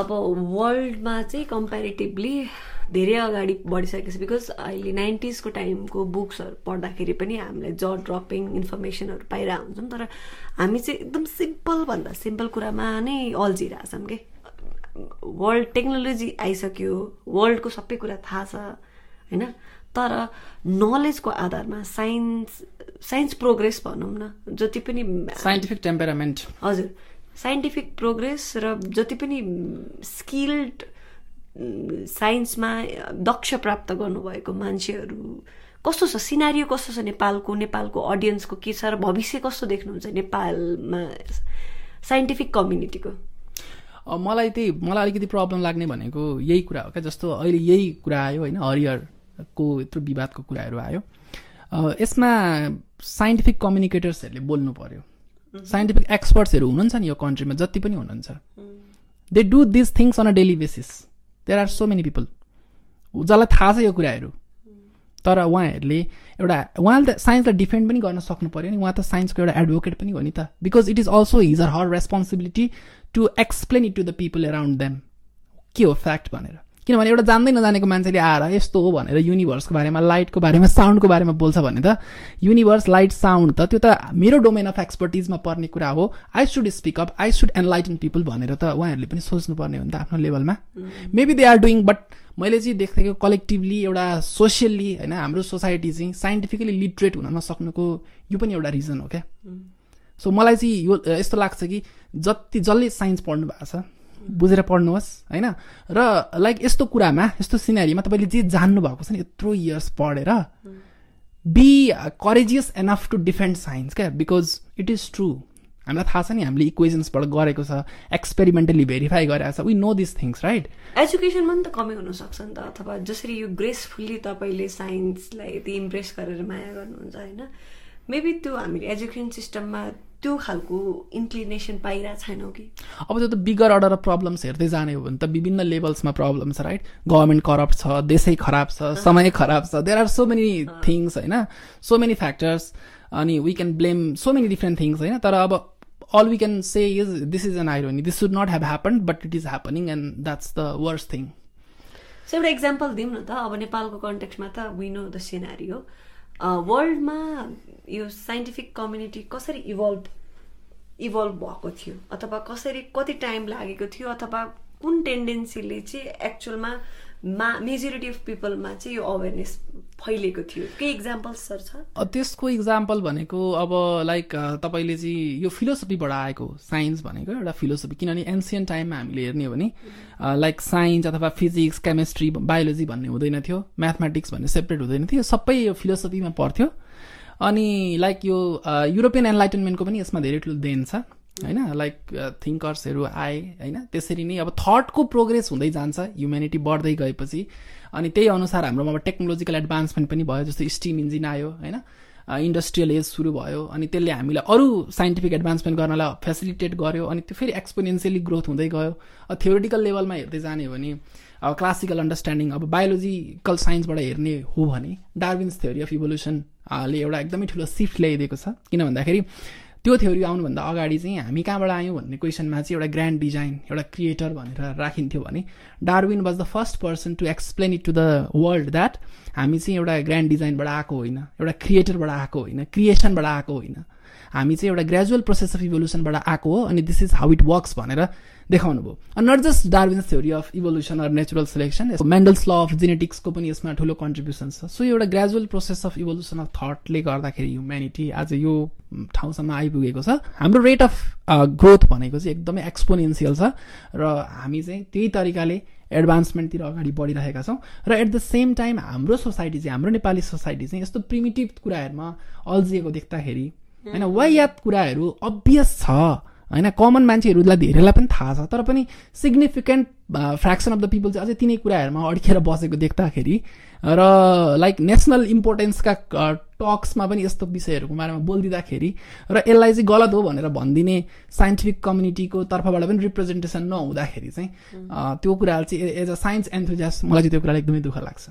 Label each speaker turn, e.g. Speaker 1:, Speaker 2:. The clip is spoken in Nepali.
Speaker 1: अब वर्ल्डमा चाहिँ कम्पेरिटिभली धेरै अगाडि बढिसकेको छ बिकज अहिले नाइन्टिजको टाइमको बुक्सहरू पढ्दाखेरि पनि हामीलाई ज ड्रपिङ इन्फर्मेसनहरू पाइरहेको हुन्छौँ तर हामी चाहिँ एकदम सिम्पलभन्दा सिम्पल कुरामा नै अल्झिरहेछौँ कि? वर्ल्ड टेक्नोलोजी आइसक्यो वर्ल्डको सबै कुरा थाहा छ होइन? तर नलेजको आधारमा साइन्स साइन्स प्रोग्रेस भनौँ न जति पनि
Speaker 2: साइन्टिफिक टेम्पेरामेन्ट
Speaker 1: हजुर। साइन्टिफिक प्रोग्रेस र जति पनि स्किल्ड साइन्समा दक्ष प्राप्त गर्नुभएको मान्छेहरू कस्तो छ? सिनारियो कस्तो छ नेपालको? नेपालको अडियन्सको के छ? र भविष्य कस्तो देख्नुहुन्छ नेपालमा साइन्टिफिक कम्युनिटीको?
Speaker 2: मलाई त्यही मलाई अलिकति प्रब्लम लाग्ने भनेको यही कुरा हो क्या जस्तो अहिले यही कुरा आयो होइन हरिहरको यत्रो विवादको कुराहरू आयो। यसमा साइन्टिफिक कम्युनिकेटर्सहरूले बोल्नु पर्यो। साइन्टिफिक एक्सपर्ट्सहरू हुनुहुन्छ नि यो कन्ट्रीमा जति पनि हुनुहुन्छ। They do this things on a daily basis there are so many people जसलाई थाहा छ यो कुराहरू। तर उहाँहरूले एउटा उहाँले त साइन्सलाई डिफेन्ड पनि गर्न सक्नु पऱ्यो नि। उहाँ त साइन्सको एउटा एडभोकेट पनि हो नि त। Because it is also his are her responsibility to explain it to the people around them के हो फ्याक्ट भनेर। किनभने एउटा जान्दै नजानेको मान्छेले आएर यस्तो हो भनेर युनिभर्सको बारेमा लाइटको बारेमा साउन्डको बारेमा बोल्छ भने त युनिभर्स लाइट साउन्ड त त्यो त मेरो डोमेन अफ एक्सपर्टिजमा पर्ने कुरा हो। I should speak up I should enlighten people भनेर त उहाँहरूले पनि सोच्नुपर्ने हो नि त आफ्नो लेभलमा। Maybe they are doing but मैले चाहिँ देखेको कलेक्टिभली एउटा सोसियल्ली होइन हाम्रो सोसाइटी चाहिँ साइन्टिफिकली लिटरेट हुन नसक्नुको यो पनि एउटा रिजन हो क्या सो मलाई चाहिँ यो यस्तो लाग्छ कि जति जसले साइन्स पढ्नु भएको छ बुझेर पढ्नुहोस् होइन? र लाइक यस्तो कुरामा यस्तो सिनेरीमा तपाईँले जे जान्नु भएको छ नि यत्रो इयर्स पढेर be courageous enough to defend science क्या? बिकज इट इज ट्रु हामीलाई थाहा छ नि हामीले इक्वेजन्सबाट गरेको छ एक्सपेरिमेन्टली भेरिफाई गरेको छ we know this things right
Speaker 1: एजुकेसनमा पनि त कमी हुनसक्छ नि त अथवा जसरी यो ग्रेसफुल्ली तपाईँले साइन्सलाई यति इम्प्रेस गरेर माया गर्नुहुन्छ होइन? मेबी त्यो हामीले एजुकेसन सिस्टममा त्यो खालको इन्क्लिनेसन पाइरहेको छैनौँ कि?
Speaker 2: अब त्यो त बिगर अर्डर अफ प्रब्लम्स हेर्दै जाने हो भने त विभिन्न लेभल्समा प्रब्लम छ राइट गभर्मेन्ट करप्ट छ देशै खराब छ समय खराब छ। There are so many things होइन? सो मेनी फ्याक्टर्स अनि we can blame so many different things होइन? तर अब all we can say is this is an irony this should not have happen but it is happening and that's the worst thing
Speaker 1: so एउटा इक्जाम्पल दिउँ न त। अब नेपालको कन्टेक्समा त विनो द सिनारी हो वर्ल्डमा यो साइन्टिफिक कम्युनिटी कसरी इभल्भ इभल्भ भएको थियो? अथवा कसरी कति टाइम लागेको थियो? अथवा कुन टेन्डेन्सीले चाहिँ एक्चुअलमा मा मेजोरिटी अफ पिपलमा चाहिँ यो अवेरनेस फैलिएको थियो। के इक्जाम्पल्स सर छ?
Speaker 2: त्यसको इक्जाम्पल भनेको अब लाइक तपाईँले चाहिँ यो फिलोसफीबाट आएको साइन्स भनेको एउटा फिलोसफी किनभने एन्सियन्ट टाइममा हामीले हेर्ने हो भने लाइक साइन्स अथवा फिजिक्स केमिस्ट्री बायोलोजी भन्ने हुँदैन थियो। म्याथमेटिक्स भन्ने सेपरेट हुँदैन थियो। सबै यो फिलोसफीमा पर्थ्यो अनि लाइक यो युरोपियन एनलाइटनमेन्टको पनि यसमा धेरै ठुलो देन छ। होइन लाइक थिङ्कर्सहरू आए होइन। त्यसरी नै अब थटको प्रोग्रेस हुँदै जान्छ ह्युमेनिटी बढ्दै गएपछि। अनि त्यही अनुसार हाम्रोमा अब टेक्नोलोजिकल एडभान्समेन्ट पनि भयो जस्तो स्टिम इन्जिन आयो होइन। इन्डस्ट्रियल एज सुरु भयो अनि त्यसले हामीलाई अरू साइन्टिफिक एडभान्समेन्ट गर्नलाई फेसिलिटेट गर्यो अनि त्यो फेरि एक्सपोनेन्सियली ग्रोथ हुँदै गयो। थियोरिटिकल लेभलमा हेर्दै जाने हो भने अब क्लासिकल अन्डरस्ट्यान्डिङ अब बायोलोजिकल साइन्सबाट हेर्ने हो भने डार्विन्स थ्योरी अफ इभोल्युसनले एउटा एकदमै ठुलो सिफ्ट ल्याइदिएको छ। किन भन्दाखेरि त्यो थ्योरी आउनुभन्दा अगाडि चाहिँ हामी कहाँबाट आयौँ भन्ने क्वेसनमा चाहिँ एउटा ग्रान्ड डिजाइन एउटा क्रिएटर भनेर राखिन्थ्यो भने Darwin was the first person to explain it to the world that हामी चाहिँ एउटा ग्रान्ड डिजाइनबाट आएको होइन एउटा क्रिएटरबाट आएको होइन क्रिएसनबाट आएको होइन। हामी चाहिँ एउटा ग्रेजुअल प्रोसेस अफ इभोल्युसनबाट आएको हो अनि this is how it works भनेर देखाउनु भयो not just Darwin's theory of evolution or natural selection Mendel's law of जेनेटिक्सको पनि यसमा ठुलो कन्ट्रिब्युसन छ। सो एउटा gradual process of evolution of थटले गर्दाखेरि ह्युमेनिटी आज यो ठाउँसम्म आइपुगेको छ। हाम्रो रेट अफ ग्रोथ भनेको चाहिँ एकदमै एक्सपोनेन्सियल छ र हामी चाहिँ त्यही तरिकाले एडभान्समेन्टतिर अगाडि बढिरहेका छौँ। र एट द सेम टाइम हाम्रो सोसाइटी चाहिँ हाम्रो नेपाली सोसाइटी चाहिँ यस्तो प्रिमिटिभ कुराहरूमा अल्झिएको देख्दाखेरि होइन वायात कुराहरू अभियस छ? होइन कमन मान्छेहरूलाई धेरैलाई पनि थाहा छ तर पनि significant fraction of the people चाहिँ अझै तिनै कुराहरूमा अड्केर बसेको देख्दाखेरि र लाइक नेसनल इम्पोर्टेन्सका टक्समा पनि यस्तो विषयहरूको बारेमा बोलिदिँदाखेरि र यसलाई चाहिँ गलत हो भनेर भनिदिने साइन्टिफिक कम्युनिटीको तर्फबाट पनि रिप्रेजेन्टेसन नहुँदाखेरि चाहिँ त्यो कुराहरू चाहिँ एज अ साइन्स एन्थोजियास मलाई चाहिँ त्यो कुरालाई एकदमै दुःख लाग्छ।